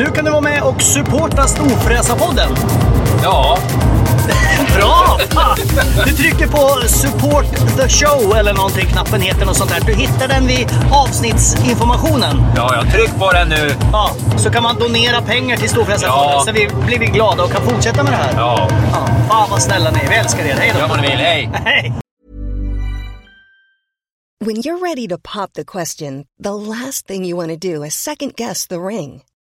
Nu kan du vara med och supporta Storfräsarpodden. Ja, Bra! Fan! Du trycker på support the show eller någonting, knappen heter något sånt där. Du hittar den vid avsnittsinformationen. ja, jag tryck på den nu. Ja, så kan man donera pengar till Storfräsarfonden Ja. så vi blir vi glada och kan fortsätta med det här. Ja, Ja, fan vad snälla ni är. Vi älskar er. Hej då! gör vad ni vill. Hej! Hej! When you're ready to pop the question, the last thing you want to do is second guess the ring.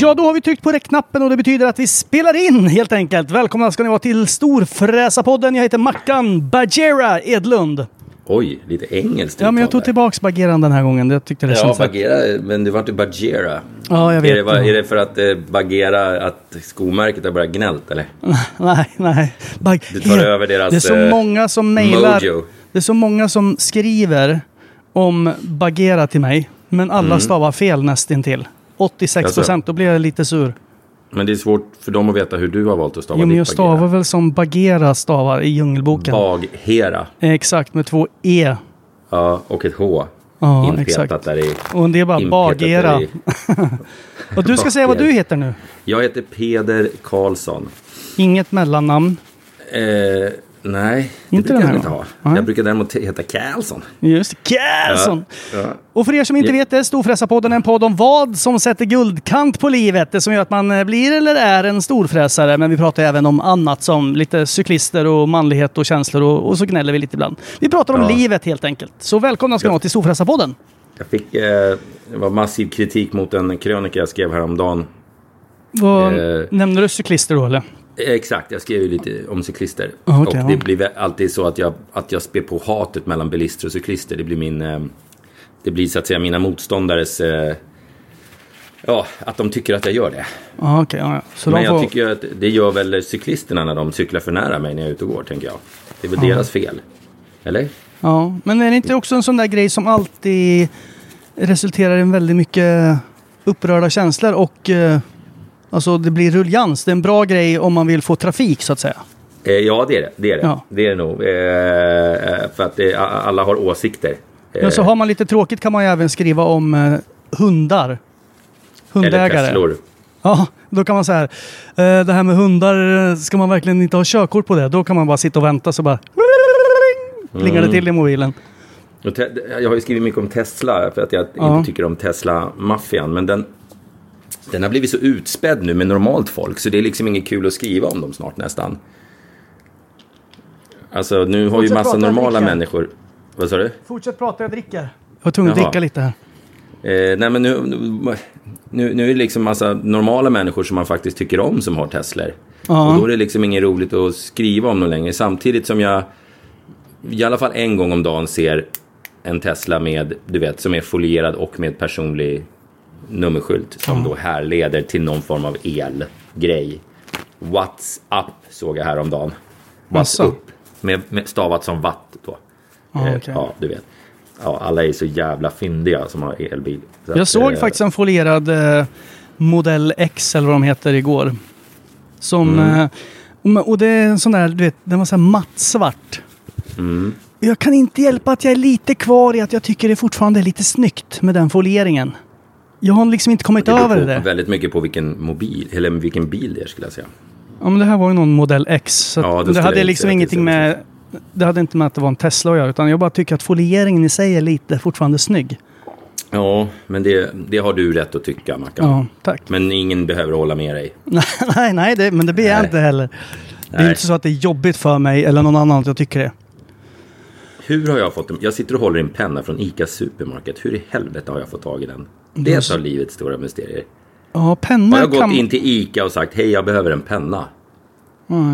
Ja, då har vi tryckt på räckknappen och det betyder att vi spelar in helt enkelt. Välkomna ska ni vara till Storfräsarpodden. Jag heter Mackan Bajera Edlund. Oj, lite engelskt Ja, men jag tog tillbaks Bageran den här gången. Jag tyckte det Ja. Bagheera, men det var inte Bagheera. Ja, jag vet. Är det, vad- är det för att eh, Bagheera, att skomärket har börjat gnällt eller? Nej, nej. Bag... Du tar över deras, Det är så eh, många som mejlar. Det är så många som skriver om Bagheera till mig. Men alla stavar fel nästintill. 86 procent. Då blir jag lite sur. Men det är svårt för dem att veta hur du har valt att stava Jo, men jag stavar Bagheera. väl som Bagheera stavar i Djungelboken. Baghera. Exakt, med två E. Ja, och ett H. Ja, inpetat exakt. där i. Och det är bara där i. Och du ska säga vad du heter nu. Jag heter Peder Karlsson. Inget mellannamn. Eh, nej, det Inte brukar den jag inte ha. Nej. Jag brukar däremot heta Karlsson. Just det, Karlsson. Ja. Och för er som inte Ja. vet det, Storfräsarpodden är en podd om vad som sätter guldkant på livet. Det som gör att man eh, blir eller är en storfräsare. Men vi pratar även om annat som lite cyklister och manlighet och känslor och, och så gnäller vi lite ibland. Vi pratar om Ja. livet helt enkelt. Så välkomna ska ni Ja. vara till Storfräsarpodden. Jag fick, eh, det var massiv kritik mot en krönika jag skrev häromdagen. Vad, Eh. Nämner du cyklister då eller? Exakt, jag skrev ju lite om cyklister. Ah, okej, och det ja. blir alltid så att jag, att jag spär på hatet mellan bilister och cyklister. Det blir min... Eh, det blir så att säga mina motståndares... Eh, ja, att de tycker att jag gör det. Ja, okej. ja, ja. Så Men jag får... tycker att det gör väl cyklisterna när de cyklar för nära mig när jag är ute och går, tänker jag. Det är väl deras fel. Eller? Ja, men är det inte också en sån där grej som alltid resulterar i väldigt mycket upprörda känslor och eh, alltså det blir rullians. Det är en bra grej om man vill få trafik så att säga. Eh, ja, det är det. Det är det, Ja. det, är det nog. Eh, för att eh, alla har åsikter. Eh, Ja, så har man lite tråkigt kan man ju även skriva om eh, hundar. eller Hundägare. Teslor. Ja, då kan man säga eh, det här med hundar, ska man verkligen inte ha körkort på det? Då kan man bara sitta och vänta så bara plingar det Mm. till i mobilen. Jag har ju skrivit mycket om Tesla för att jag Ja. inte tycker om Tesla-maffian. Men den, den har blivit så utspädd nu med normalt folk så det är liksom inget kul att skriva om dem snart nästan. Alltså nu har ju massa normala människor. Vad sa du? Fortsätt prata, jag dricker. Jag var tvungen att dricka lite här. Eh, nej men nu, nu, nu är det liksom massa normala människor som man faktiskt tycker om som har Teslor. Ja. Och då är det liksom inget roligt att skriva om dem längre. Samtidigt som jag i alla fall en gång om dagen ser en Tesla med, du vet, som är folierad och med personlig nummerskylt som då härleder till någon form av elgrej. WhatsApp såg jag häromdagen. WhatsApp. Med, med stavat som watt då. Ja, Eh, okej. ja, du vet. Ja, alla är så jävla fyndiga som har elbil. Så Jag att, såg eh, faktiskt en folierad eh, Modell X eller vad de heter igår. Som... Mm. Eh, och- och det är en sån där, du vet, den var så här mattsvart. Mm. jag kan inte hjälpa att jag är lite kvar i att jag tycker det fortfarande är lite snyggt med den folieringen. Jag har liksom inte kommit Det över på det. väldigt mycket på vilken mobil, eller vilken bil det är skulle jag säga. Ja, men det här var ju någon modell X. Så Ja, att skulle det hade liksom det ingenting med... Det hade inte med att det var en Tesla att göra, utan jag bara tycker att folieringen i sig är lite fortfarande snygg. Ja, men det, det har du rätt att tycka Mackan. Ja, tack. Men ingen behöver hålla med dig. nej, nej, det, men det blir jag inte heller. Det är Nej. inte så att det är jobbigt för mig eller någon annan att jag tycker det. Hur har jag fått den? Jag sitter och håller i en penna från ICA Supermarket. Hur i helvete har jag fått tag i den? Det är ett av livets stora mysterier. Ja, pennor Har jag gått kan... in till ICA och sagt hej jag behöver en penna?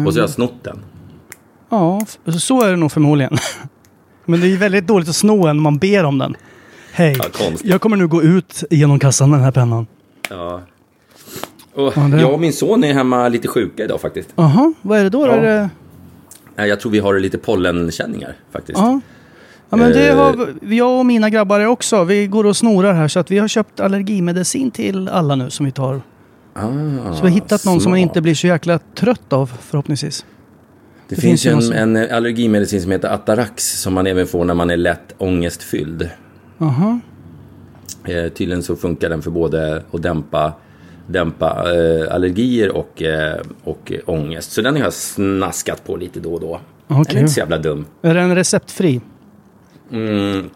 Och så har jag snott den. Ja, så är det nog förmodligen. Men det är väldigt dåligt att sno en man ber om den. Hej, Ja, jag kommer nu gå ut genom kassan med den här pennan. Ja. Och Ja, det- Jag och min son är hemma lite sjuka idag faktiskt. Jaha, vad är det då? Ja. Är det... Jag tror vi har lite pollenkänningar faktiskt. Ja. Ja men det Eh. har vi- jag och mina grabbar är också. Vi går och snorar här så att vi har köpt allergimedicin till alla nu som vi tar. Ah, Så vi har hittat någon som man smart. inte blir så jäkla trött av förhoppningsvis. Det, det finns finns en, en allergimedicin som heter Atarax som man även får när man är lätt ångestfylld. Jaha. Eh, tydligen så funkar den för både att dämpa, dämpa eh, allergier och, eh, och eh, ångest. Så den har jag snaskat på lite då och då. Den är inte så jävla dum. Är den receptfri? Mm,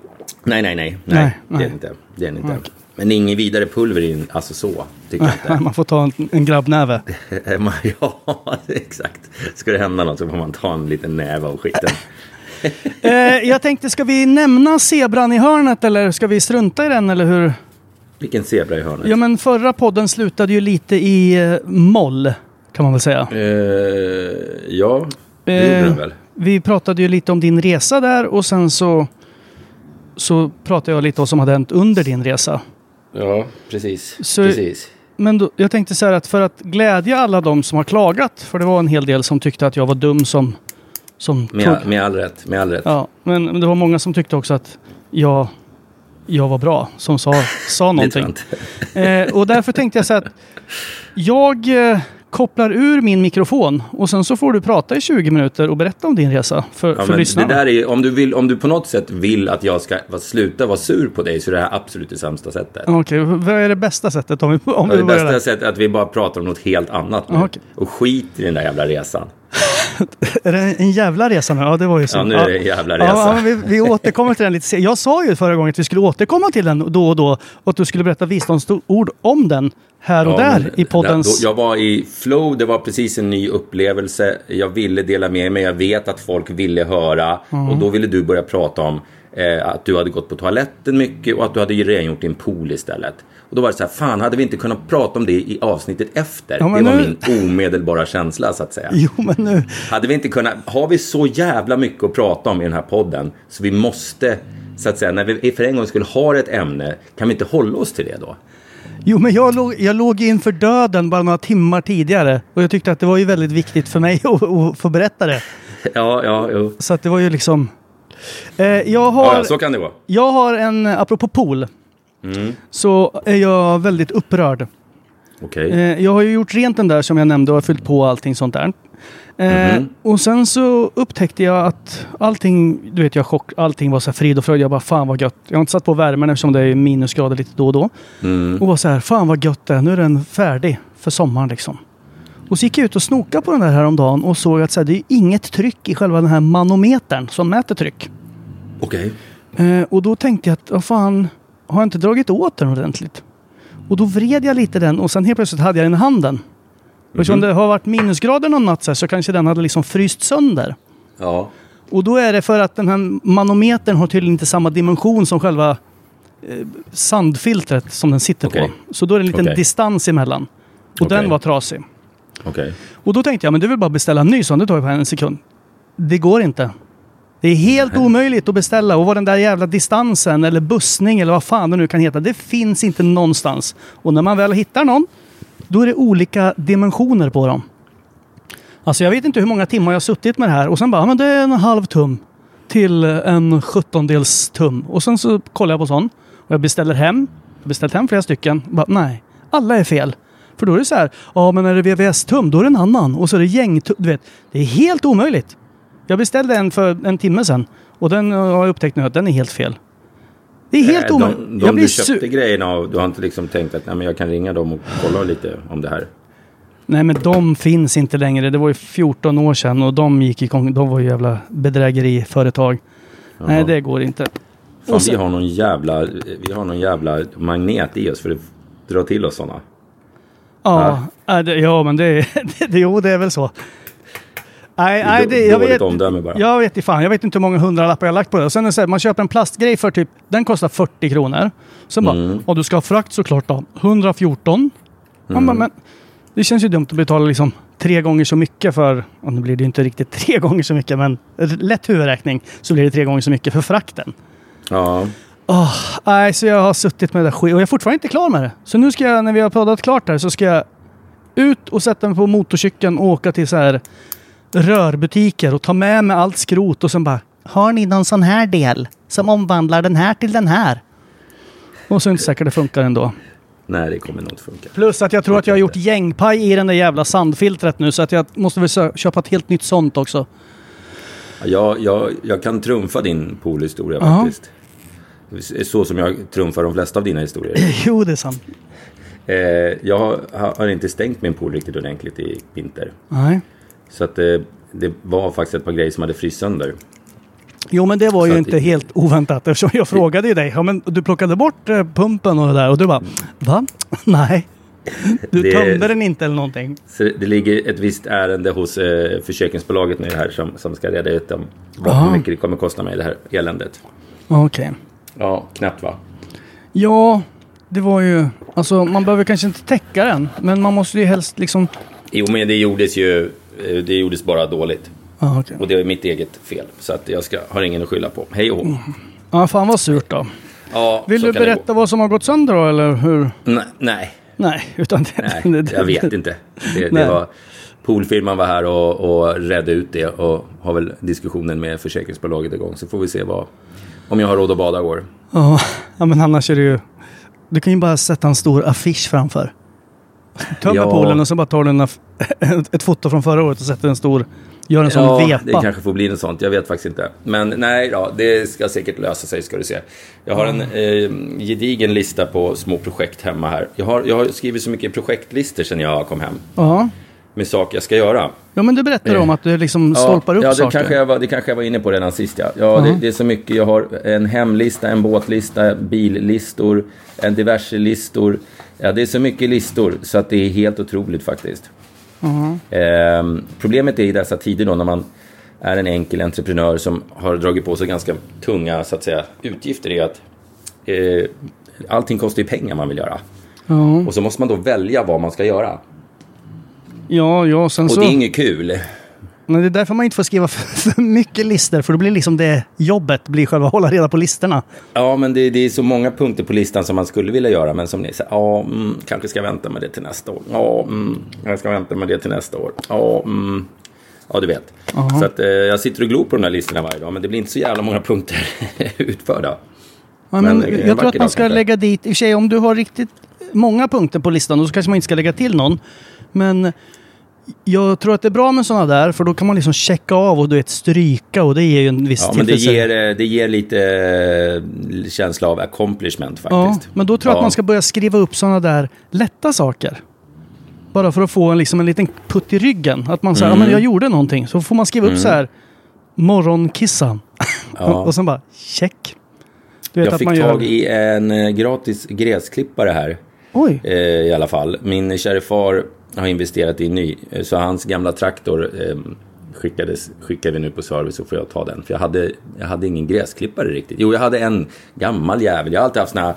nej, nej, nej. Nej, nej, Det är inte. Det är inte. Men ingen vidare pulver in, alltså så. Tycker jag inte. Man får ta en, en grabbnäve. Ja, exakt. Ska det hända något så får man ta en liten näve av skiten. eh, jag tänkte, ska vi nämna zebran i hörnet eller ska vi strunta i den eller hur? Vilken zebra i hörnet. Ja men förra podden slutade ju lite i eh, moll. Kan man väl säga. Eh, ja, det gjorde Eh, den väl. Vi pratade ju lite om din resa där och sen så, så pratade jag lite om vad som hade hänt under din resa. Ja, precis. Så- precis. Men då, jag tänkte så här att för att glädja alla de som har klagat, för det var en hel del som tyckte att jag var dum som, som Med, tog... med all rätt. Med all rätt. Ja, men, men det var många som tyckte också att jag, jag var bra, som sa, sa någonting. Eh, och därför tänkte jag så här att jag eh, kopplar ur min mikrofon och sen så får du prata i 20 minuter och berätta om din resa för, Ja, för lyssnarna. är, om, du vill, om du på något sätt vill att jag ska sluta vara sur på dig så är det här absolut det sämsta sättet. Okej, vad är det bästa sättet om vi, om Ja, vi det bästa där? sättet är att vi bara pratar om något helt annat nu. Okej. Och skit i den där jävla resan. Är det en jävla resa nu? Ja, det var ju så. Ja, nu är det en jävla resa. Ja, vi, vi återkommer till den lite senare. Jag sa ju förra gången att vi skulle återkomma till den då och då och att du skulle berätta visdomsord om den här och Ja, där men i poddens... då- Jag var i flow, det var precis en ny upplevelse. Jag ville dela med mig, jag vet att folk ville höra. Mm. Och då ville du börja prata om eh, att du hade gått på toaletten mycket och att du hade rengjort din pool istället. Och då var det så här, fan hade vi inte kunnat prata om det i avsnittet efter? Ja, det var nu- min omedelbara känsla så att säga. Jo, men nu... Hade vi inte kunnat, har vi så jävla mycket att prata om i den här podden så vi måste, så att säga, när vi för en gång skulle ha ett ämne, kan vi inte hålla oss till det då? Jo, men jag låg, jag låg inför döden bara några timmar tidigare och jag tyckte att det var ju väldigt viktigt för mig att, att få berätta det. Ja, ja, jo. Så att det var ju liksom... Eh, jag, har, Ja, så kan det vara. jag har en, apropå pool, Mm. så är jag väldigt upprörd. Okej. Eh, jag har ju gjort rent den där som jag nämnde och har fyllt på allting sånt där. Mhm. Och sen så upptäckte jag att allting, du vet jag chock, allting var så här frid och fröjd. Jag bara fan vad gött. Jag har inte satt på värmen eftersom det är minusgrader lite då och då. Mm. Och var så här, fan vad gött det är. Nu är den färdig för sommaren liksom. Och så gick jag ut och snokade på den där häromdagen och såg att så här, det är inget tryck i själva den här manometern som mäter tryck. Okej. Eh, och då tänkte jag att, vad fan, har jag inte dragit åt den ordentligt? Och då vred jag lite den och sen helt plötsligt hade jag den i handen. Och eftersom det har varit minusgrader någon natt så, här, så kanske den hade liksom fryst sönder. Ja. Och då är det för att den här manometern har tydligen inte samma dimension som själva eh, sandfiltret som den sitter Okej. på. Så då är det en liten Okej. distans emellan. Och Okej. den var trasig. Okej. Och då tänkte jag, men är väl bara beställa en ny sån. Det tar ju bara en sekund. Det går inte. Det är helt omöjligt att beställa. Och vad den där jävla distansen eller bussning eller vad fan det nu kan heta. Det finns inte någonstans. Och när man väl hittar någon, då är det olika dimensioner på dem. Alltså jag vet inte hur många timmar jag har suttit med det här och sen bara, "Ja, men det är en halv tum till en sjuttondels tum. Och sen så kollar jag på sån och jag beställer hem. Jag har beställt hem flera stycken. Bara, nej, alla är fel. För då är det så här, ja men är det VVS-tum då är det en annan. Och så är det gängtum. Du vet, det är helt omöjligt. Jag beställde en för en timme sedan Och den har jag upptäckt nu att den är helt fel. Det är helt Eh, omöjligt. De, de jag blir du köpte grejerna av, du har inte liksom tänkt att nej, men jag kan ringa dem och kolla lite om det här. Nej men de finns inte längre. Det var ju 14 år sedan och de gick i De var ju jävla bedrägeriföretag. Nej det går inte. Fan, sen- vi, har någon jävla, vi har någon jävla magnet i oss för att dra till oss sådana. Ja, ja. det, ja men det, det, det, jo, det är väl så. Nej, nej, det, jag vet, bara. jag vet inte fan. Jag vet inte hur många hundralappar jag har lagt på det. Och sen är det så här, man köper en plastgrej för typ, den kostar 40 kronor. Sen bara, Mm. och du ska ha frakt såklart då. 114. Man Mm. bara, men det känns ju dumt att betala liksom tre gånger så mycket för, och nu blir det ju inte riktigt tre gånger så mycket, men lätt huvudräkning så blir det tre gånger så mycket för frakten. Ja, Åh, nej, så jag har suttit med det där skit och jag är fortfarande inte klar med det. Så nu ska jag, när vi har poddat klart här, så ska jag ut och sätta mig på motorcykeln och åka till så här rörbutiker och ta med mig allt skrot och sen bara Har ni någon sån här del som omvandlar den här till den här? Och så är det inte säkert det funkar ändå. nej det kommer nog inte funka. Plus att jag tror att jag har gjort gängpaj i den där jävla sandfiltret nu så att jag måste väl köpa ett helt nytt sånt också. Jag, jag, jag kan trumfa din poolhistoria Ja. faktiskt. Så som jag trumfar de flesta av dina historier. Jo, det är sant. Eh, jag har, har inte stängt min pool riktigt ordentligt i vinter. Nej. Så att eh, det var faktiskt ett par grejer som hade fryst sönder. Jo, men det var ju Så att- inte helt oväntat eftersom jag frågade ju dig. Ja, men du plockade bort eh, pumpen och det där och du bara Va? Nej. Du Det- tömde den inte eller någonting. Det ligger ett visst ärende hos eh, försäkringsbolaget nu här som, som ska reda ut om vad, hur mycket det kommer kosta mig det här eländet. Okej. Ja, knappt va? Ja, det var ju... Alltså man behöver kanske inte täcka den. Men man måste ju helst liksom... Jo, men det gjordes ju eh, det gjordes bara dåligt. Ja, okej. Och det är mitt eget fel. Så att jag ska, har ingen att skylla på. Hej och hå. Ja, fan vad surt då. Ja, Vill du berätta vad som har gått sönder då eller hur? Nej, nej, Nej, utan det... nej jag vet inte. Det, det var, poolfirman var här och, och redde ut det och har väl diskussionen med försäkringsbolaget igång. Så får vi se vad, om jag har råd att bada i år. Ja, men annars är det ju... Du kan ju bara sätta en stor affisch framför. Tömmer Ja. poolen och så bara tar du en ett foto från förra året och sätter en stor... Gör en sån Ja, vepa. det kanske får bli något sånt. Jag vet faktiskt inte. Men nej, ja, det ska säkert lösa sig ska du se. Jag har en eh, gedigen lista på små projekt hemma här. Jag har, jag har skrivit så mycket projektlistor sedan jag kom hem. Ja. Med saker jag ska göra. ja, men du berättade om att du liksom stolpar upp ja, det saker. kanske, jag var, det kanske jag var inne på redan sist. Ja, ja det, det är så mycket. Jag har en hemlista, en båtlista, billistor, en diverse listor. Ja, det är så mycket listor så att det är helt otroligt faktiskt. Ehm, problemet är i dessa tider då när man är en enkel entreprenör som har dragit på sig ganska tunga så att säga, utgifter är att eh, allting kostar ju pengar man vill göra. Ja, Och så måste man då välja vad man ska göra. Ja, ja sen Och så... det är inget kul. Men det är därför man inte får skriva för, för mycket listor. För då blir liksom det jobbet, blir själva hålla reda på listorna. Ja, men det, det är så många punkter på listan som man skulle vilja göra, men som ni säger, ja, mm, kanske ska vänta med det till nästa år. Ja, mm, jag ska vänta med det till nästa år. Ja, mm, ja du vet. Så att, eh, jag sitter och glor på de här listorna varje dag, men det blir inte så jävla många punkter utförda. Ja, men Men, eh, jag tror att man ska lägga dit, i och för sig om du har riktigt många punkter på listan, då kanske man inte ska lägga till någon. Men jag tror att det är bra med sådana där, för då kan man liksom checka av och du vet stryka och det ger ju en viss Ja, men det ger, eh, det ger lite eh, känsla av accomplishment Ja, faktiskt. men då tror jag Ja. att man ska börja skriva upp sådana där lätta saker. Bara för att få en, liksom en liten putt i ryggen. Att man säger, Mm. ja men jag gjorde någonting. Så får man skriva upp så här, morgonkissa. Ja. och sen bara, check. Jag fick gör... tag i en eh, gratis gräsklippare här. Oj! i alla fall. Min kära far har investerat i en ny, eh, så hans gamla traktor eh, skickades, skickade vi nu på service så får jag ta den. För jag hade, jag hade ingen gräsklippare riktigt. Jo, jag hade en gammal jävel. Jag har alltid haft såna här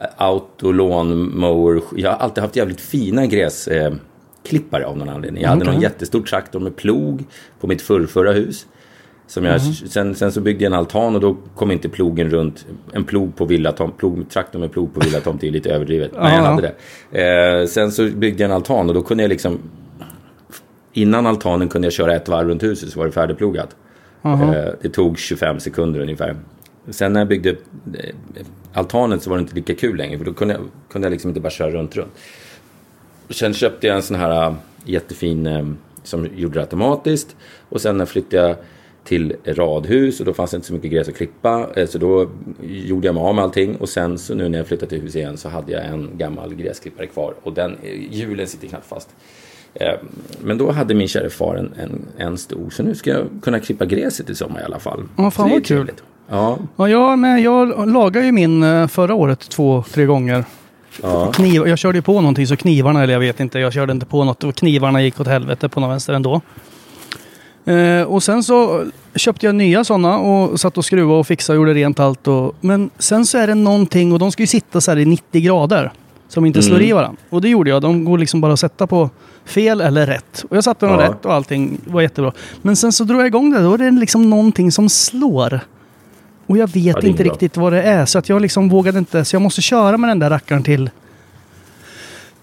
eh, autolawn mower. Jag har alltid haft jävligt fina gräsklippare eh, klippare av någon anledning. Jag hade Okej. någon jättestor traktor med plog på mitt förrförra hus. Som jag, sen, sen så byggde jag en altan och då kom inte plogen runt. En plog på villatomt, plog, traktor med plog på villatomt är lite överdrivet. Men jag Ja. hade det. Eh, sen så byggde jag en altan och då kunde jag liksom... Innan altanen kunde jag köra ett varv runt huset så var det färdigplogat. Eh, det tog 25 sekunder ungefär. Sen när jag byggde eh, altanen så var det inte lika kul längre. För då kunde jag, kunde jag liksom inte bara köra runt, runt. Sen köpte jag en sån här äh, jättefin äh, som gjorde det automatiskt. Och sen när flyttade jag till radhus och då fanns det inte så mycket gräs att klippa. Eh, Så då gjorde jag mig av med allting och sen så nu när jag flyttade till hus igen så hade jag en gammal gräsklippare kvar och den eh, hjulen sitter knappt fast. Eh, Men då hade min kära far en, en, en stor så nu ska jag kunna klippa gräset i sommar i alla fall. Ja, fan vad kul. trevligt. Ja, Ja, jag, med, jag lagade ju min förra året två, tre gånger. ja. Kniv, jag körde ju på någonting så knivarna, eller jag vet inte, jag körde inte på något och knivarna gick åt helvete på någon vänster ändå. Eh, och sen så köpte jag nya sådana och satt och skruvade och fixade och gjorde rent allt. Och, men sen så är det någonting och de ska ju sitta så här i 90 grader. Som inte slår i varandra. Och det gjorde jag. De går liksom bara att sätta på fel eller rätt. Och jag satte dem Ja. rätt och allting var jättebra. Men sen så drog jag igång det. Då är det liksom någonting som slår. Och jag vet inte riktigt vad det är. Så att jag liksom vågade inte. Så jag måste köra med den där rackaren till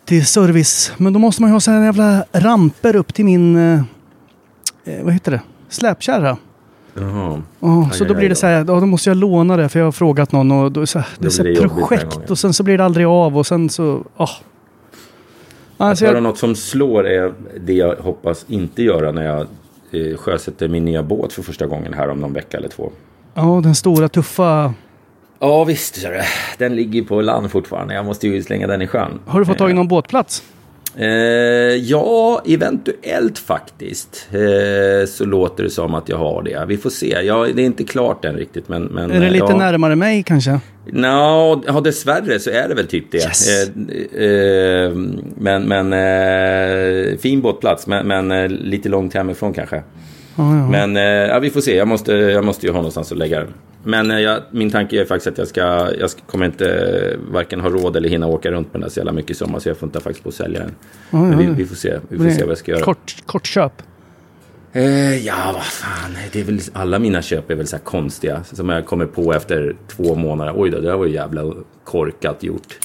till service. Men då måste man ju ha sådana jävla ramper upp till min, eh, eh, vad heter det, släpkärra. Jaha. Oh, så då blir det så här, ja, då måste jag låna det för jag har frågat någon och då så här, det är så här projekt och sen så blir det aldrig av och sen så, oh. Att Alltså höra jag, något som slår är det jag hoppas inte göra när jag eh, sjösätter min nya båt för första gången här om någon vecka eller två. ja, den stora tuffa. Ja visst, den ligger på land fortfarande. Jag måste ju slänga den i sjön. Har du fått tag i någon båtplats? Eh, ja, eventuellt faktiskt. Eh, så låter det som att jag har det. Vi får se. Ja, det är inte klart än riktigt. Men, men, Är det eh, lite ja. närmare mig kanske? Nå, ja, dessvärre så är det väl typ det. Yes. Eh, eh, men men eh, fin båtplats, men, men lite långt hemifrån kanske. Ja, ja. Men eh, ja, vi får se. Jag måste, jag måste ju ha någonstans att lägga den. Men eh, jag, min tanke är faktiskt att jag ska, jag ska, kommer inte eh, varken ha råd eller hinna åka runt med den där så jävla mycket i sommar. Så jag får inte faktiskt på att sälja den. Ja, Men vi, vi får se. Vi får se vad jag ska göra. Kort, kort köp. Eh, ja, vad fan. Det är väl, alla mina köp är väl så här konstiga. Som jag kommer på efter två månader. Oj då, det där var ju jävla korkat gjort.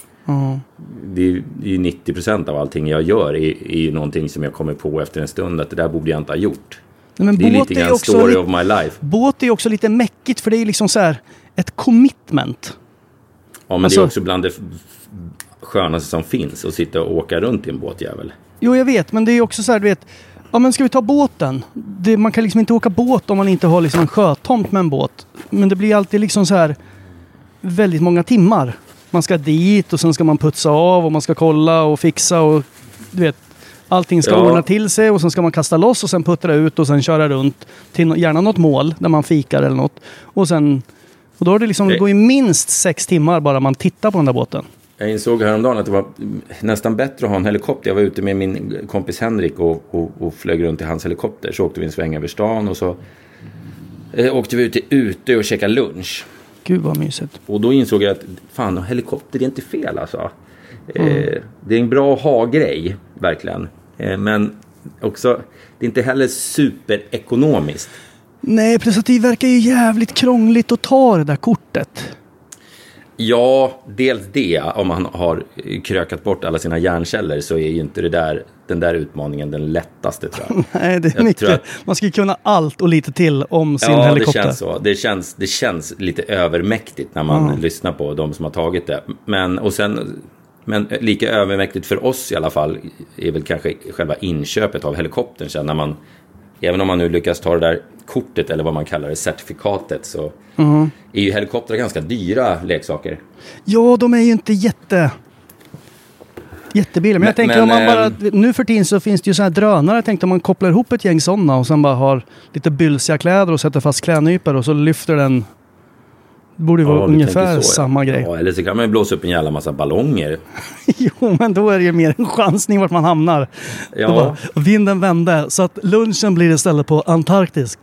Ju det är ju 90 procent av allting jag gör är, är ju någonting som jag kommer på efter en stund att det där borde jag inte ha gjort. Nej, men Det är lite är grann också story of my life. båt är också lite mäckigt för det är liksom så här ett commitment. Ja, men det Alltså- är också bland det skönaste som finns att sitta och åka runt i en båtjävel. Jo, jag vet, men det är också så här, du vet. Ja, men ska vi ta båten? Det, man kan liksom inte åka båt om man inte har liksom en sjötomt med en båt. Men det blir alltid liksom så här väldigt många timmar. Man ska dit och sen ska man putsa av och man ska kolla och fixa och du vet. Allting ska Ja. ordna till sig och sen ska man kasta loss och sen puttra ut och sen köra runt till gärna något mål där man fikar eller något. Och sen... Och då är det liksom, det går ju minst sex timmar bara man tittar på den där båten. Jag insåg häromdagen att det var nästan bättre att ha en helikopter. Jag var ute med min kompis Henrik och, och, och flög runt i hans helikopter. Så åkte vi en sväng över stan och så eh, åkte vi ut till ute och käkade lunch. Gud vad mysigt. Och då insåg jag att fan, helikopter det är inte fel alltså. Eh, det är en bra ha-grej, verkligen. Eh, men också, det är inte heller superekonomiskt. Nej, plus att det verkar ju jävligt krångligt att ta det där kortet. Ja, dels det. Om man har krökat bort alla sina hjärnceller så är ju inte det där, den där utmaningen den lättaste tror jag. Nej, det är Jag mycket. att- Man ska ju kunna allt och lite till om sin ja, helikopter. det känns så. Det känns, det känns lite övermäktigt när man lyssnar på de som har tagit det. Men, och sen, men lika övermäktigt för oss i alla fall är väl kanske själva inköpet av helikoptern. Sen när man, även om man nu lyckas ta det där kortet eller vad man kallar det, certifikatet, så Mm. är ju helikoptrar ganska dyra leksaker. Ja, de är ju inte jätte... Jättebilliga. Men, jag Men- tänker om man men, bara... ehm, Nu för tiden så finns det ju så här drönare. Jag tänkte om man kopplar ihop ett gäng sådana och sen bara har lite bylsiga kläder och sätter fast klädnypor och så lyfter den... Det borde ju vara Ja, ungefär så, ja. samma grej. Ja, eller så kan man ju blåsa upp en jävla massa ballonger. jo, men då är det ju mer en chansning vart man hamnar. Ja. Bara, vinden vände så att lunchen blir istället på Antarktis.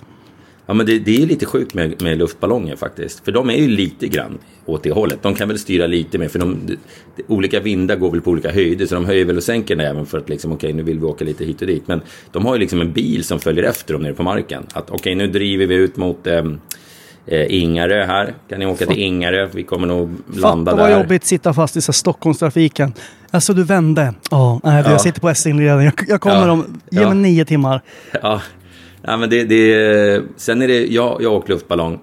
Ja, men det, det är lite sjukt med, med luftballonger faktiskt. För de är ju lite grann åt det hållet. De kan väl styra lite mer, för de, de, de, olika vindar går väl på olika höjder. Så de höjer väl och sänker den även för att liksom, okej, nu vill vi åka lite hit och dit. Men de har ju liksom en bil som följer efter dem nere på marken. Att okej, nu driver vi ut mot ehm, eh, Ingarö här. Kan ni åka till Ingarö? Vi kommer nog landa Fatta vad där. jobbigt att sitta fast i så Stockholmstrafiken. Alltså du vände. Ja, nej, Ja. jag sitter på Essingleden. Jag, jag kommer Ja. om, ge Ja. mig nio timmar. Ja, ja men det, det, sen är det, jag, jag åkte luftballong.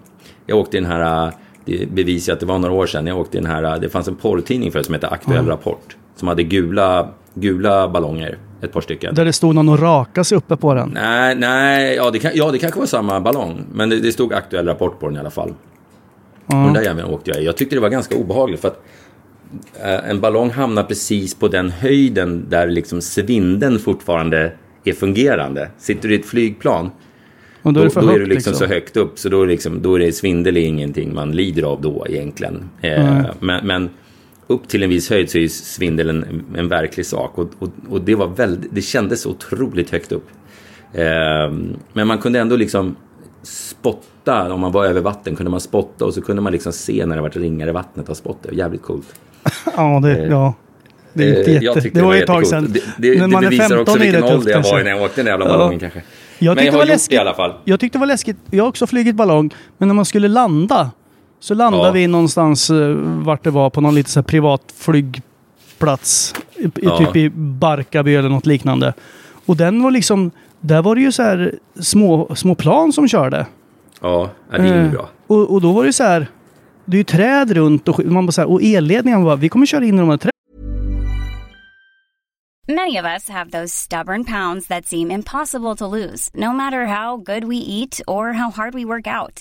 Jag åkte i den här, det bevisar att det var några år sedan, jag åkte den här, det fanns en porrtidning för som hette Aktuell Rapport. Som hade gula, gula ballonger. Ett par stycken. Där det stod någon och rakade sig uppe på den. Nej, nej, ja det, kan, ja det kanske var samma ballong. Men det, det stod aktuell rapport på den i alla fall. Och den där jäveln åkte jag i. Jag tyckte det var ganska obehagligt för att eh, en ballong hamnar precis på den höjden där liksom svindeln fortfarande är fungerande. Sitter du i ett flygplan Och då då, är det för då är du liksom, så högt upp så då är, liksom, då är det svindel är ingenting man lider av då egentligen. Eh, men, men upp till en viss höjd så är ju svindel en, en verklig sak och, och, och det var väldigt, det kändes otroligt högt upp. Eh, men man kunde ändå liksom spotta, om man var över vatten kunde man spotta och så kunde man liksom se när det varit ringar i vattnet av spott. Det var jävligt coolt. Ja, det, ja. Det, är inte Eh, jätte... det var ju ett tag sedan. Det, det, det bevisar 15 också det vilken ålder jag var kanske. när jag åkte den jävla Ja. ballongen kanske. Jag Men jag det har var gjort läskigt. det i alla fall. Jag tyckte det var läskigt. Jag har också flugit ballong. Men när man skulle landa så landade Ja. vi någonstans eh, vart det var på någon lite så privat flygplats. I, Ja. Typ i Barkarby eller något liknande. Och den var liksom... Där var det ju så här små, små plan som körde. Ja, det är ju Eh, bra. Och, och då var det så här... Det är ju träd runt och, man bara så här, och elledningen bara, vi kommer köra in i de här träden. Many of us have those stubborn pounds that seem impossible to lose, no matter how good we eat or how hard we work out.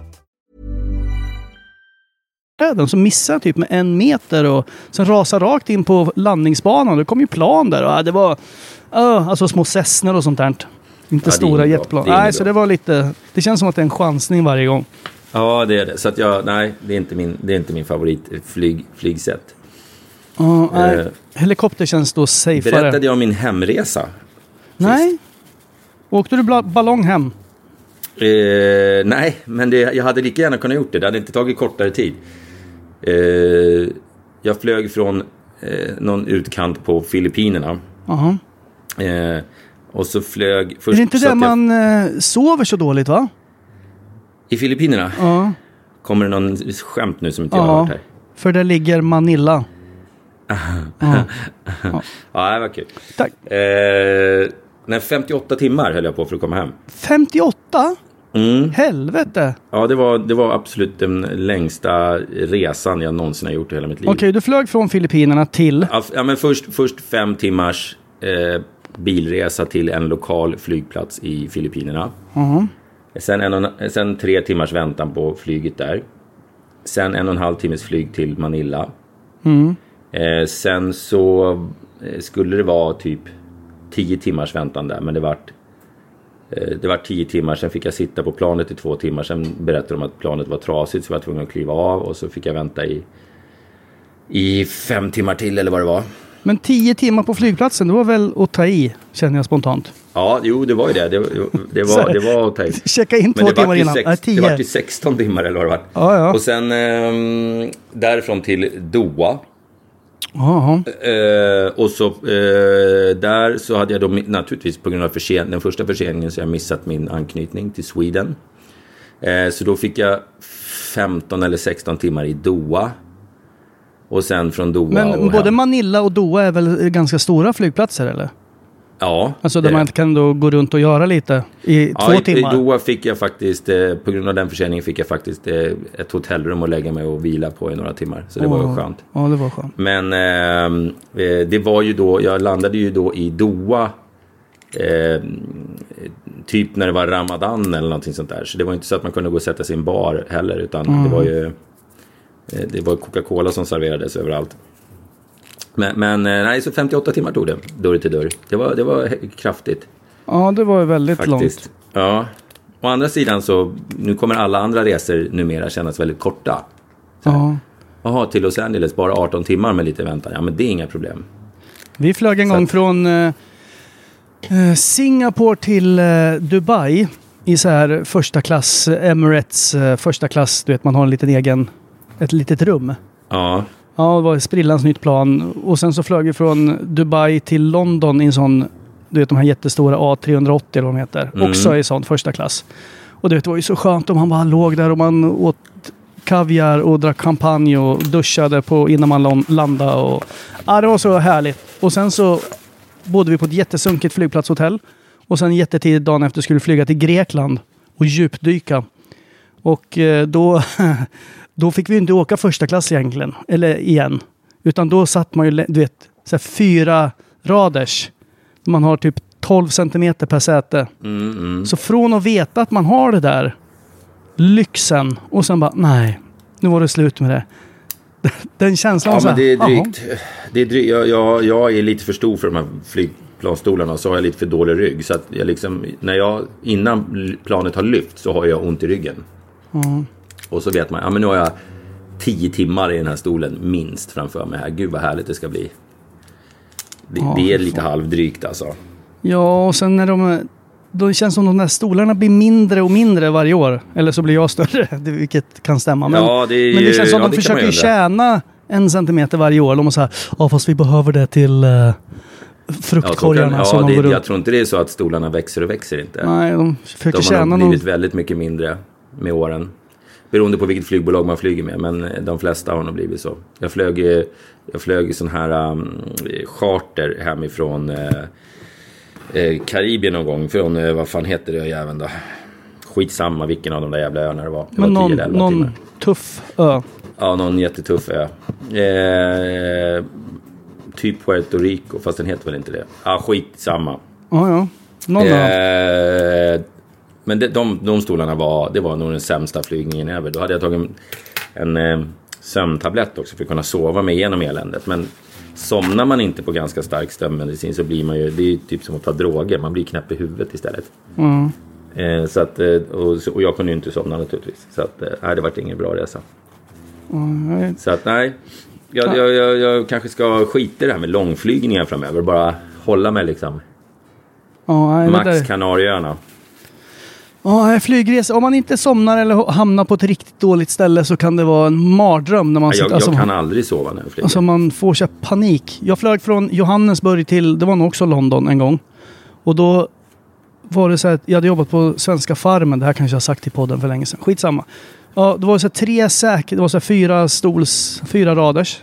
träden som missar typ med en meter och sen rasar rakt in på landningsbanan. Det kom ju plan där och ja, det var uh, alltså små Cessnor och sånt där. Inte Ja, stora jetplan. Nej, så det var lite... Det känns som att det är en chansning varje gång. Ja, det är det. Så att jag, nej, det är inte min, det är inte min favorit flyg, flygsätt. Uh, nej. Eh. Helikopter känns då safeare. Berättade jag om min hemresa? Nej. Åkte du ballong hem? Eh, nej, men det, jag hade lika gärna kunnat gjort det. Det hade inte tagit kortare tid. Eh, jag flög från eh, någon utkant på Filippinerna. Jaha. Eh, och så flög... Är Först det inte där jag- man eh, sover så dåligt va? I Filippinerna? Ja. Kommer det någon skämt nu som inte jag har Ja. hört här? För där ligger Manila. Ja, det var kul. Tack. Eh, nej, 58 timmar höll jag på för att komma hem. 58? Mm. Helvete! Ja, det var, det var absolut den längsta resan jag någonsin har gjort i hela mitt liv. Okej, du flög från Filippinerna till... Ja, f- Ja, men först, först fem timmars eh, bilresa till en lokal flygplats i Filippinerna. Sen, en och, en- sen tre timmars väntan på flyget där. Sen en och en halv timmes flyg till Manila. Eh, sen så eh, skulle det vara typ tio timmars väntan där, men det vart det var tio timmar, sen fick jag sitta på planet i två timmar. Sen berättade de att planet var trasigt så jag var tvungen att kliva av och så fick jag vänta i, i fem timmar till eller vad det var. Men 10 timmar på flygplatsen, det var väl att ta i, känner jag spontant. Ja, jo det var ju det. Det, det, var, det var att ta i. Checka in två det timmar innan. sex- Nej, Det 10. var ju 16 timmar eller vad det var. Ja, ja. Och sen ehm, därifrån till Doha. Eh, och så eh, där så hade jag då naturligtvis på grund av försen den första förseningen så jag missat min anknytning till Sweden. Eh, så då fick jag 15 eller 16 timmar i Doha. Och sen från Doha Men och både hem. Manila och Doha är väl ganska stora flygplatser eller? Ja. Alltså där det- man kan då gå runt och göra lite i Ja, två i, timmar. I Doha fick jag faktiskt, eh, på grund av den försäljningen, fick jag faktiskt eh, ett hotellrum att lägga mig och vila på i några timmar. Så det var ju skönt. Ja, det var skönt. Men ehm, eh, det var ju då, jag landade ju då i Doha. Eh, typ när det var Ramadan eller någonting sånt där. Så det var inte så att man kunde gå och sätta sig i en bar heller. Utan det var ju eh, det var Coca-Cola som serverades överallt. Men, men eh, nej, så 58 timmar tog det, dörr till dörr. Det var, det var kraftigt Ja, det var väldigt faktiskt. långt. Ja. Å andra sidan så, nu kommer alla andra resor numera kännas väldigt korta. Ja. Jaha, till Los Angeles, bara 18 timmar med lite väntan. Ja, men det är inga problem. Vi flög en Så gång från eh, eh, Singapore till eh, Dubai i så här första klass, Emirates eh, första klass. Du vet, man har en liten egen, ett litet rum. Ja, Ja, det var sprillans nytt plan. Och sen så flög vi från Dubai till London i en sån, du vet de här jättestora A380 eller vad de heter. Mm. Också i sån första klass. Och du vet, det var ju så skönt om man bara låg där och man åt kaviar och drack champagne och duschade på, innan man landade. Och, ja, det var så härligt. Och sen så bodde vi på ett jättesunkigt flygplatshotell. Och sen jättetidigt dagen efter skulle vi flyga till Grekland och djupdyka. Och eh, då, då fick vi inte åka första klass egentligen, eller igen. Utan då satt man ju, du vet, så här fyra raders. Man har typ 12 centimeter per säte. mm, mm. Så från att veta att man har det där, lyxen, och sen bara nej, nu var det slut med det. Den känslan ja så men här, det är drygt. Det är drygt. Jag, jag, jag är lite för stor för de här flygplansstolarna och så har jag lite för dålig rygg. Så att jag liksom, när jag, innan planet har lyft så har jag ont i ryggen. Och så vet man, ja men nu har jag tio timmar i den här stolen minst framför mig här. Gud vad härligt det ska bli. Det, Ja, det är lite fan. halvdrygt alltså. Ja, och sen när de... Då känns det som de där stolarna blir mindre och mindre varje år. Eller så blir jag större, vilket kan stämma. Men, Ja, det är men det känns som ja, de försöker tjäna en centimeter varje år. De måste säga, ja fast vi behöver det till uh, Ja, så kan, fruktkorgarna ja de det, jag tror inte det är så att stolarna växer och växer inte. Nej, de försöker De tjäna har nog någon... blivit väldigt mycket mindre med åren. Beroende på vilket flygbolag man flyger med. Men eh, de flesta har nog blivit så. Jag flög, eh, jag flög i sån här um, charter hemifrån eh, eh, Karibien någon gång. Från, eh, vad fan heter det jäveln då? Skitsamma vilken av de där jävla öarna det var. Det Men var 10 någon, eller 11 någon timmar. tuff ö. Ja, någon jättetuff ö. Eh, typ Puerto Rico, fast den heter väl inte det. Ja, ah, skitsamma. Ja, ja. Någon. Eh, men det, de, de stolarna var, det var nog den sämsta flygningen ever. Då hade jag tagit en, en eh, sömntablett också för att kunna sova mig igenom eländet. Men somnar man inte på ganska stark sömnmedicin så blir man ju, det är ju typ som att ta droger. Man blir knäpp i huvudet istället. Mm. Eh, så att, eh, och, och jag kunde ju inte somna naturligtvis. Så att, eh, nej, det vart ingen bra resa. nej. Så att nej, jag, jag, jag, jag kanske ska skita i det här med långflygningar framöver. Bara hålla mig liksom. Det Max Kanarieöarna. Ja, flygresa. Om man inte somnar eller hamnar på ett riktigt dåligt ställe så kan det vara en mardröm när man Jag, sitter... jag alltså, kan aldrig sova när jag flyger. Alltså man får så panik. Jag flög från Johannesburg till, det var nog också London en gång. Och då var det så här, jag hade jobbat på Svenska Farmen, det här kanske jag har sagt i podden för länge sedan. Skitsamma. Ja, det var så här tre säkert, det var så här fyra stols, fyra raders.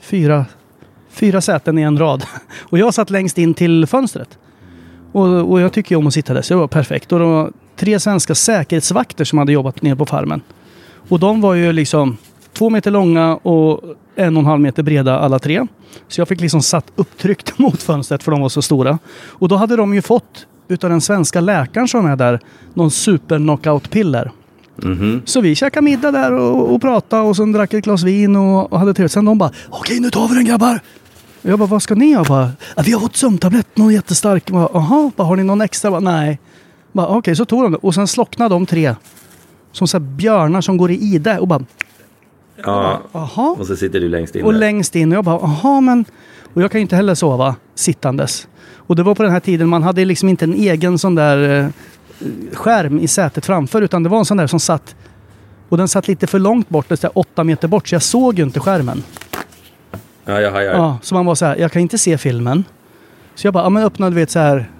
Fyra, fyra säten i en rad. Och jag satt längst in till fönstret. Och, och jag tycker ju om att sitta där, så det var perfekt. Och var tre svenska säkerhetsvakter som hade jobbat nere på farmen. Och de var ju liksom två meter långa och en och en halv meter breda alla tre. Så jag fick liksom satt upptryckt mot fönstret för de var så stora. Och då hade de ju fått utav den svenska läkaren som är där någon super knockout-piller. Mhm. Så vi käkade middag där och, och pratade och sen drack ett glas vin och, och hade trevligt. Sen de bara okej nu tar vi den grabbar. Och jag bara vad ska ni? Bara "Ja, vi har fått sömntablett, någon jättestark. Jaha, har ni någon extra? Bara, Nej. Okej, så tog de det. Och sen slocknade de tre. Som så björnar som går i ide och bara Ja, jaha. och så sitter du längst in Och där. längst in och jag bara, jaha men... Och jag kan ju inte heller sova sittandes. Och det var på den här tiden man hade liksom inte en egen sån där eh, skärm i sätet framför utan det var en sån där som satt och den satt lite för långt bort, så här åtta meter bort, så jag såg ju inte skärmen. Ja, jag hajar. Ja, så man var så här, jag kan inte se filmen. Så jag bara, ja men öppnade du vet så här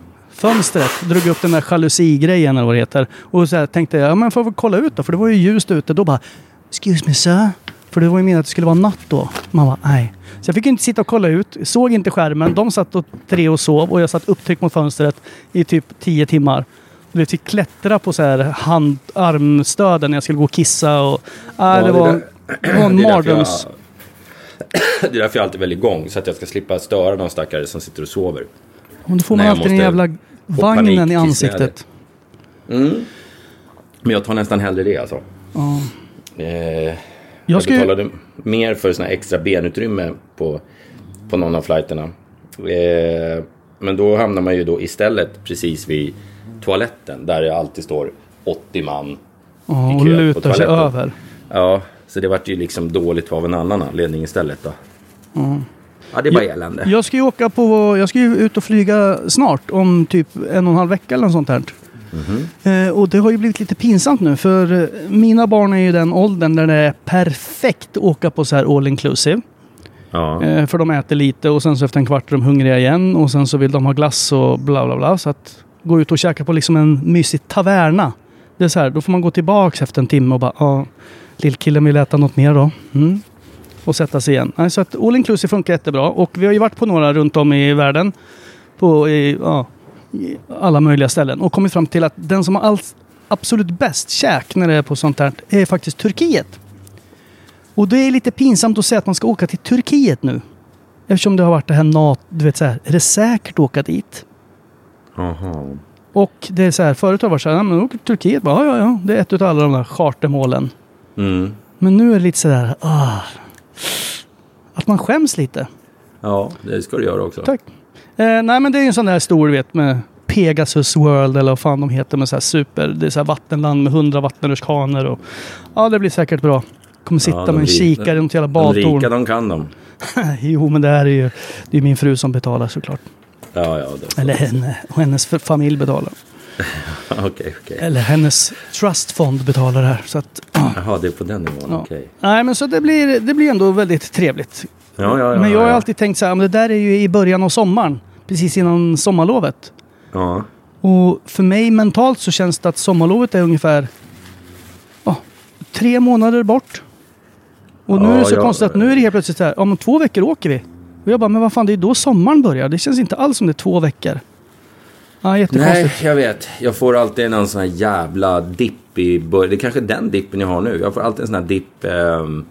fönstret, drog upp den där jalusigrejen eller vad det heter. Och så här tänkte jag, ja men får väl kolla ut då, för det var ju ljust ute. Då bara, excuse me sir. För det var ju meningen att det skulle vara natt då. Man bara, nej. Så jag fick inte sitta och kolla ut. Såg inte skärmen. De satt och tre och sov och jag satt upptryckt mot fönstret i typ tio timmar. Du vet, fick klättra på så här hand, armstöden när jag skulle gå och kissa. Och, ah, Ja, det, var, en mardröms... Det är därför jag alltid väljer igång. Så att jag ska slippa störa de stackare som sitter och sover. Och då får man alltid den jävla vagnen i ansiktet. Men jag tar nästan hellre det alltså. Ja. Eh, jag Jag ska betalade mer för såna här extra benutrymme på, på någon av flighterna. Eh, men då hamnar man ju då istället precis vid toaletten där det alltid står 80 man Ja, i och kö på lutar sig över. Ja, så det vart ju liksom dåligt av en annan anledning istället då. Ja, det är bara elände. Jag ska ju åka på... Jag ska ju ut och flyga snart. Om typ en och en halv vecka eller något sånt här. Mhm. Eh, och det har ju blivit lite pinsamt nu. För eh, mina barn är ju den åldern där det är perfekt att åka på så här all inclusive. Ja. Eh, för de äter lite och sen så efter en kvart är de hungriga igen. Och sen så vill de ha glass och bla bla bla. Så att gå ut och käka på liksom en mysig taverna. Det är så här, då får man gå tillbaks efter en timme och bara ja, lillkillen vill äta något mer då. Mm. Och sätta sig igen. Så att all inclusive funkar jättebra. Och vi har ju varit på några runt om i världen. På i, ja, i alla möjliga ställen. Och kommit fram till att den som har allt, absolut bäst käk när det är på sånt här är faktiskt Turkiet. Och det är lite pinsamt att säga att man ska åka till Turkiet nu. Eftersom det har varit det här nat... Du vet så här, är det säkert att åka dit? Aha. Och det är så här, förut har det varit så här, "Ja, men åk till Turkiet. Bara, ja, ja, ja. Det är ett av alla de där chartermålen. Mm. Men nu är det lite så där, ah, att man skäms lite. Ja, det ska du göra också. Tack. Eh, nej, men det är ju en sån där stor, vet, med Pegasus World eller vad fan de heter med så här super, det är så här vattenland med hundra vattenrutschkanor och ja, det blir säkert bra. Kommer sitta Ja, med en kikare i något jävla De rika, badtorn. de kan de. jo, men det här är ju det är min fru som betalar såklart. Ja, ja. Det. Eller henne och hennes familj betalar. Okej, okej. Eller hennes trustfond betalar det här. Så att, Jaha, det är på den nivån. ja. Okej. Nej, men så det blir, det blir ändå väldigt trevligt. Ja, ja, men jag har alltid tänkt så här, men det där är ju i början av sommaren. Precis innan sommarlovet. Ja. Och för mig mentalt så känns det att sommarlovet är ungefär ja, tre månader bort. Och nu är det så konstigt att nu är det helt plötsligt så här, om två veckor åker vi. Och jag bara, men vad fan det är då sommaren börjar. Det känns inte alls som det är två veckor. Ja, jättekonstigt. Nej, jag vet. Jag får alltid någon sån här jävla dipp i början. Det är kanske den dippen jag har nu. Jag får alltid en sån här dipp ehm,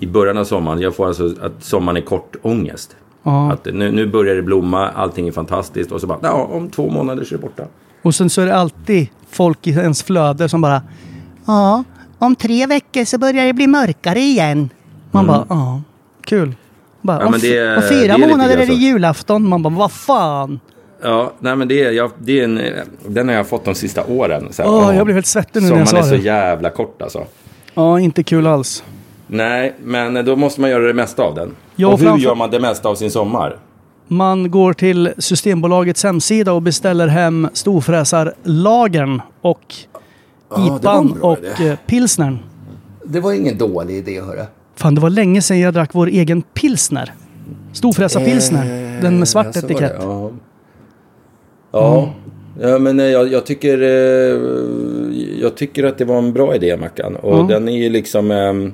i början av sommaren. Jag får alltså att sommaren är kort ångest. Ja. Att nu, nu börjar det blomma, allting är fantastiskt och så bara, ja, om två månader så är det borta. Och sen så är det alltid folk i ens flöde som bara Ja, om tre veckor så börjar det bli mörkare igen. Man bara, ja, kul. Bara, Mm. Ja, om, det om fyra är månader är det julafton. Man bara, vad fan. Ja, nej men det är, jag, det är en, den har jag fått de sista åren. Så här, åh, jag blev helt svettig nu när jag Sommaren sa är så det. jävla kort alltså. Ja, inte kul alls. Nej, men då måste man göra det mesta av den. Ja, och hur framför- gör man det mesta av sin sommar? Man går till Systembolagets hemsida och beställer hem storfräsarlagern och det var IPan och idé. eh, pilsnern. Det var ingen dålig idé, hörru. Fan, det var länge sedan jag drack vår egen pilsner. Storfräsarpilsner. den med svart etikett. det, Ja, ja. ja men eh, jag, jag tycker eh, jag tycker att det var en bra idé, Mackan. Och Ja. den är ju liksom ehm,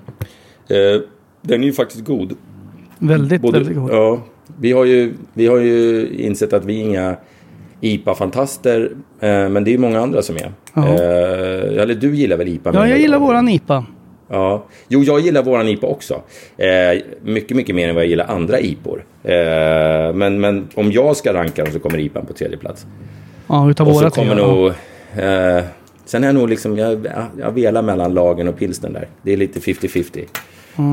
eh, den är ju faktiskt god. Väldigt, Både- väldigt god. Ja, vi har ju, vi har ju insett att vi är inga IPA-fantaster, eh, men det är ju många andra som är. Ja. Eh, eller du gillar väl IPA? Ja, jag gillar våran IPA. Ja, jo, jag gillar våran IPA också. Eh, mycket, mycket mer än vad jag gillar andra IPOR. Eh, men, men om jag ska ranka dem så kommer IPA på tredje plats. Ja, utav våra tre, nog... Eh, sen är jag nog liksom, jag, jag velar mellan lagen och pilsnen där. Det är lite 50-50.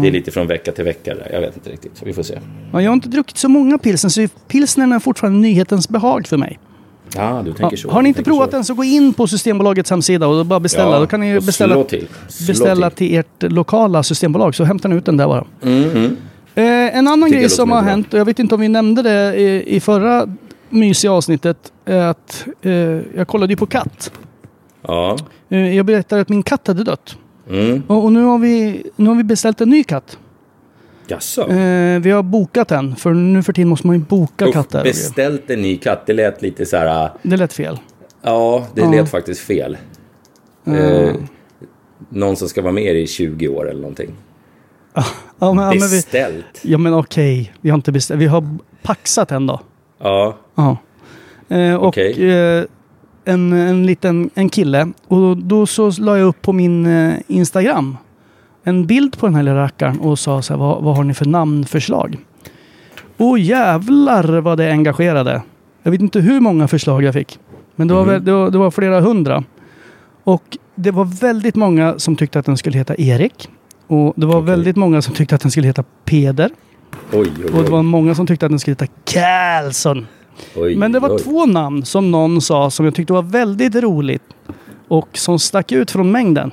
Det är lite från vecka till vecka där. Jag vet inte riktigt. Vi får se. Ja, jag har inte druckit så många pilsner, så pilsnern är fortfarande nyhetens behag för mig. Ja, du tänker så. har ni inte provat så. den så gå in på Systembolagets hemsida och bara beställa. Ja, Då kan ni beställa, till. Beställa till. till. ert lokala Systembolag så hämtar ni ut den där bara. Mm, mm. Eh, en annan Tycker grej som har bra. hänt, och jag vet inte om vi nämnde det i, i förra mysiga avsnittet, är att eh, jag kollade ju på katt. Ja. Eh, jag berättade att min katt hade dött. Mm. Och, och nu, har vi, nu har vi beställt en ny katt. Jaså? Eh, vi har bokat en, för nu för tiden måste man ju boka Uff, katter. beställt en ny katt. Det lät lite så här... Det lät fel. Ja, det Ja. lät faktiskt fel. Eh, någon som ska vara med i 20 år eller någonting. Ja, men, ja, men vi, Beställt. ja men okej, vi har inte beställt. Vi har paxat en då. Ja, Ja. Eh, och Okej. eh, en, en liten en kille. Och då så la jag upp på min eh, Instagram en bild på den här lilla rackaren och sa så här, vad, vad har ni för namnförslag? Och jävlar vad det engagerade. Jag vet inte hur många förslag jag fick. Men det var, väl, det var, det var flera hundra. Och det var väldigt många som tyckte att den skulle heta Erik. Och det var Okej. väldigt många som tyckte att den skulle heta Peder. oj, oj, Och det var oj. många som tyckte att den skulle heta Carlsson. oj Men det var oj. två namn som någon sa som jag tyckte var väldigt roligt. Och som stack ut från mängden.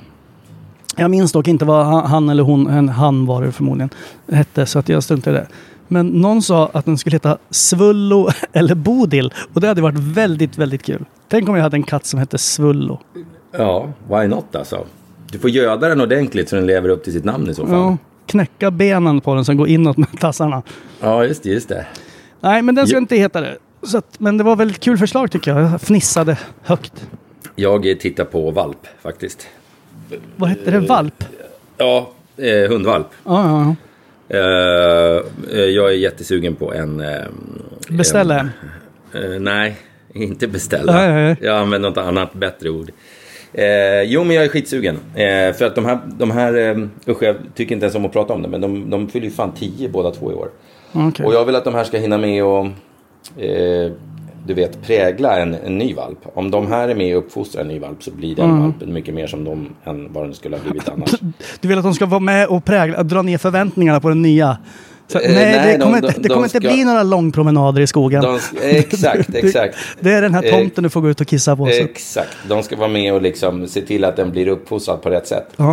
Jag minns dock inte vad han- eller hon, han var det förmodligen, hette så att jag struntade i det. Men någon sa att den skulle heta Svullo eller Bodil. Och det hade varit väldigt, väldigt kul. Tänk om jag hade en katt som hette Svullo. Ja, why not alltså? Du får göda den ordentligt så den lever upp till sitt namn i så fall. Ja, Ja, knäcka benen på den som går inåt med tassarna. just det, just det. Nej, men den ska Ja. inte heta det. Så att, men det var väldigt kul förslag tycker jag. Jag fnissade högt. Jag tittar på valp faktiskt. Vad hette det? Valp? Ja, eh, hundvalp. Ja, ja, ja. Eh, eh, jag är jättesugen på en... Eh, Beställa en. Nej, inte beställa. Nej, nej, nej. Jag använder något annat bättre ord. Eh, jo, men jag är skitsugen. Eh, för att de här, de här eh, usch, jag tycker inte ens om att prata om det, men de, de fyller ju fan 10 båda två i år. Okej. Och jag vill att de här ska hinna med och, eh, du vet, prägla en, en ny valp. Om de här är med och uppfostrar en ny valp så blir den Mm. valpen mycket mer som de än vad den skulle ha blivit annars. Du vill att de ska vara med och prägla, dra ner förväntningarna på den nya? Så, Eh, nej, nej, det de- kommer, de- inte, det de kommer inte ska- bli några långpromenader i skogen. De, exakt, exakt. Det är den här Eh, tomten du får gå ut och kissa på. Så. Exakt. De ska vara med och liksom se till att den blir uppfostrad på rätt sätt. Ja,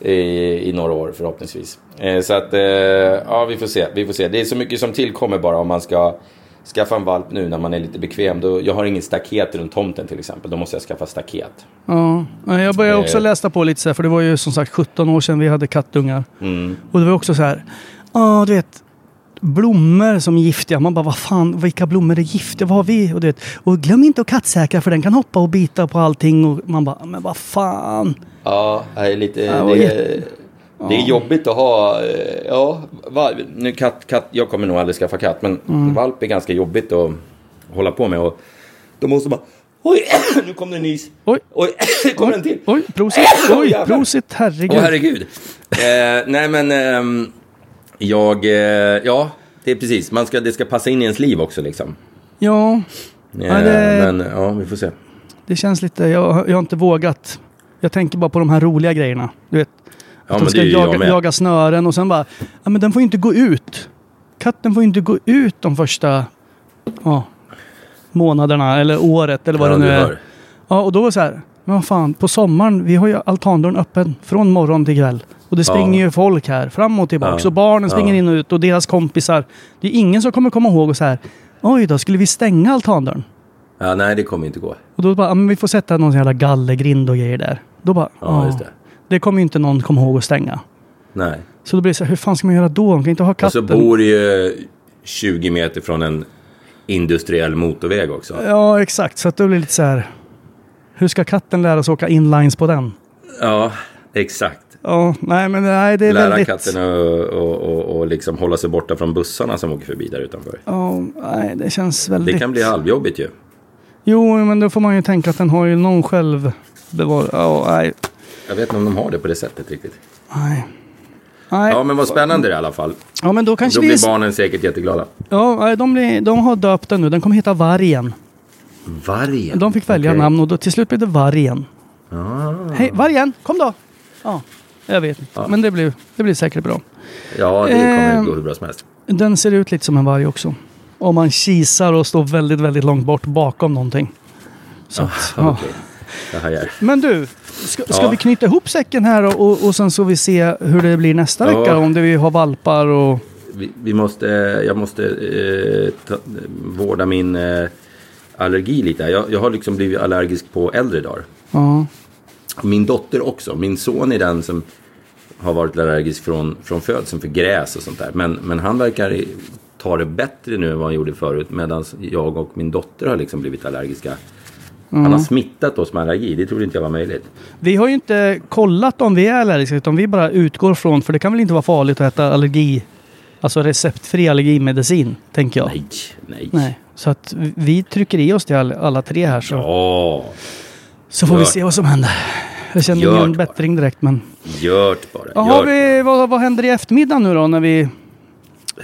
ja. i, i några år förhoppningsvis. Eh, så att, ja vi får se. Vi får se. Det är så mycket som tillkommer bara om man ska skaffa en valp nu när man är lite bekväm. Då, jag har ingen staket runt tomten till exempel. Då måste jag skaffa staket. ja. Jag började också Eh. läsa på lite så här, för det var ju som sagt 17 år sedan vi hade kattungar. Mm. Och det var också så här, ja du vet, blommor som är giftiga. Man bara, vad fan, vilka blommor är giftiga? Vad har vi? Och, du vet, och glöm inte att kattsäkra för den kan hoppa och bita på allting. Och man bara, men vad fan. Ja, det är lite... Ja, det, är, det är jobbigt att ha... eh, Ja, valp, nu katt, katt, jag kommer nog aldrig skaffa katt. Men Mm. valp är ganska jobbigt att hålla på med. Och då måste man... Oj, nu kom det en nys. Oj. Oj, kommer en till. Oj, prosit. Oj, prosit. Herregud. Åh herregud. eh, nej men ehm, jag, eh, ja det är precis. Man ska, det ska passa in i ens liv också liksom. Ja, Eh, Ja, det- Men ja, vi får se. det känns lite, jag, jag har inte vågat. Jag tänker bara på de här roliga grejerna. Du vet, att de ska jaga, jaga snören och sen bara, ja men den får ju inte gå ut. Katten får ju inte gå ut de första ja, månaderna eller året eller vad Ja, det nu är. hör. Ja, och då var det så här, men vad fan, på sommaren, vi har ju altandörren öppen från morgon till kväll. Och det springer ju folk här fram och tillbaka. Ja. Så barnen springer Ja. in och ut och deras kompisar. Det är ingen som kommer komma ihåg och så här, oj då, skulle vi stänga altandörren? Ja, nej, det kommer inte gå. Och då bara, ja, men vi får sätta någon jävla gallergrind och grejer där. Då bara, Ja, just det. Det kommer ju inte någon komma ihåg att stänga. Nej. Så då blir det så här, hur fan ska man göra då? Man kan inte ha Och så katten. bor det ju 20 meter från en industriell motorväg också. Ja, exakt. Så att då blir det lite så här, hur ska katten lära sig åka inlines på den? Ja, exakt. Ja, nej men nej, det är Lära väldigt... katten att och, och, och liksom hålla sig borta från bussarna som åker förbi där utanför. Ja, nej, det känns väldigt... Det kan bli halvjobbigt ju. Jo, men då får man ju tänka att den har ju någon själv... Bevar... Ja, nej. Jag vet inte om de har det på det sättet riktigt. Nej. Nej. Ja, men vad spännande det är i alla fall. Ja, men då kanske Då vi... blir barnen säkert jätteglada. Ja, de, blir... de har döpt den nu. Den kommer heta Vargen. Vargen? De fick välja Okej. namn och då till slut blev det Vargen. Ah. Hej, Vargen, kom då! Ja, jag vet inte. Men det blir, det blir säkert bra. Ja, det kommer Ehm. gå hur bra som helst. Den ser ut lite som en varg också. Om man kisar och står väldigt, väldigt långt bort bakom någonting. Så ja. Ah, det hajar. Men du, ska, ska Ja. vi knyta ihop säcken här och, och, och sen så vi se hur det blir nästa Ja. vecka? Om det vi har valpar och... Vi, vi måste, jag måste eh, ta, vårda min eh, allergi lite. Jag, jag har liksom blivit allergisk på äldre dagar. Ja. Min dotter också. Min son är den som har varit allergisk från, från födseln för gräs och sånt där. Men, men han verkar ta det bättre nu än vad han gjorde förut. Medan jag och min dotter har liksom blivit allergiska Han har smittat oss med allergi. Det trodde inte jag var möjligt. Vi har ju inte kollat om vi är allergiska utan vi bara utgår från, för det kan väl inte vara farligt att äta allergi, alltså receptfri allergimedicin, tänker jag. Nej, nej. Nej. Så att vi trycker i oss det all, alla tre här så, Ja, så får vi gör se vad som händer. Jag känner Gör ingen bättring direkt men... gört bara. Gört vi, vad, vad händer i eftermiddag nu då när vi...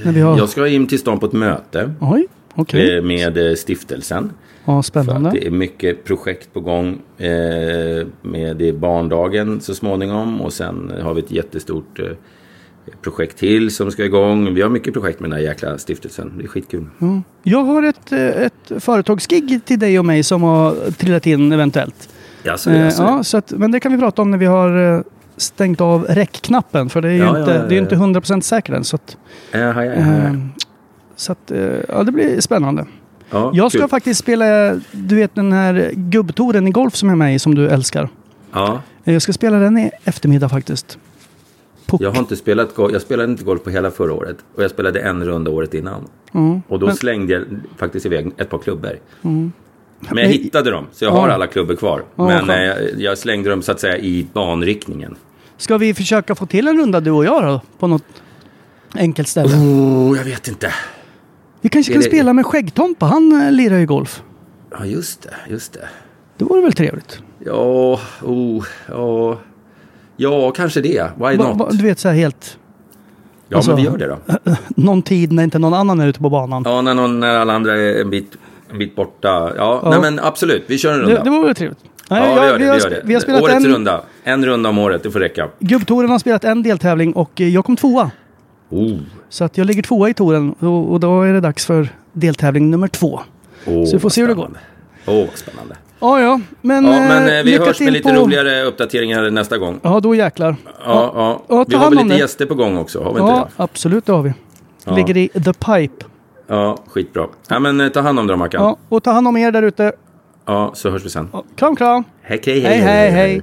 När vi har... Jag ska in till stan på ett möte Oj, okej. eh, med eh, stiftelsen. Ja, För att spännande. det är mycket projekt på gång. Eh, med det är barndagen så småningom. Och sen har vi ett jättestort eh, projekt till som ska igång. Vi har mycket projekt med den här jäkla stiftelsen. Det är skitkul. Jag har ett, eh, ett företagsgig till dig och mig som har trillat in eventuellt. Ja, så, Eh, så. ja, så att, men det kan vi prata om när vi har eh, stängt av räckknappen. För det är ju Ja, inte, ja, ja, Det är inte ja. 100% säkert än. Så att, eh, så att ja, det blir spännande. Ja, Jag ska kul. faktiskt spela, du vet den här gubbtoren i golf som är med i som du älskar. Ja, Jag ska spela den i eftermiddag faktiskt. Puck. jag har inte spelat golf. Jag spelade inte golf på hela förra året. Och jag spelade en runda året innan. Mm. Och då Men- slängde jag faktiskt iväg ett par klubbor. Men jag hittade dem, så jag har Ja. alla klubbor kvar. Ja, Men skönt. eh, jag, jag slängde dem så att säga i banriktningen. Ska vi försöka få till en runda du och jag då? På något enkelt ställe. Oh, jag vet inte. Vi kanske kan det- spela med Skäggtompa. Han eh, lirar ju golf. Ja, just det. Just det. Det vore väl trevligt? Ja, oh, ja. Ja, kanske det. Why Va, not? va, du vet så här helt... ja, alltså- men vi gör det då. Någon tid när inte någon annan är ute på banan. Ja, när, någon, när alla andra är en bit, en bit borta. Ja, Ja. Nej, men absolut. Vi kör en runda. det, det vore väl trevligt. Nej, ja, vi gör det. Vi, har, gör sp- det. vi har spelat Årets en... runda. En runda om året, det får räcka. Gubbtoren har spelat en deltävling och eh, jag kom tvåa. Oh. Så att jag ligger tvåa i touren och, och då är det dags för deltävling nummer två. Oh, Så vi får se hur det går. Åh, vad spännande. Ja, ja. Men, Ja, men eh, eh, vi hörs med lite på... roligare uppdateringar nästa gång. Ja, då jäklar. Ja, ja. Ja, ta Vi har väl lite det. gäster på gång också? Har vi inte Ja, det? absolut det har vi. Ja. Ligger i the pipe. Ja, skitbra. Ja, men eh, ta hand om dig Mackan. Ja, och ta hand om er där ute. Ja, så hörs vi sen. Ja, Kram, kram. Hej, hej, Hej, hej, hej.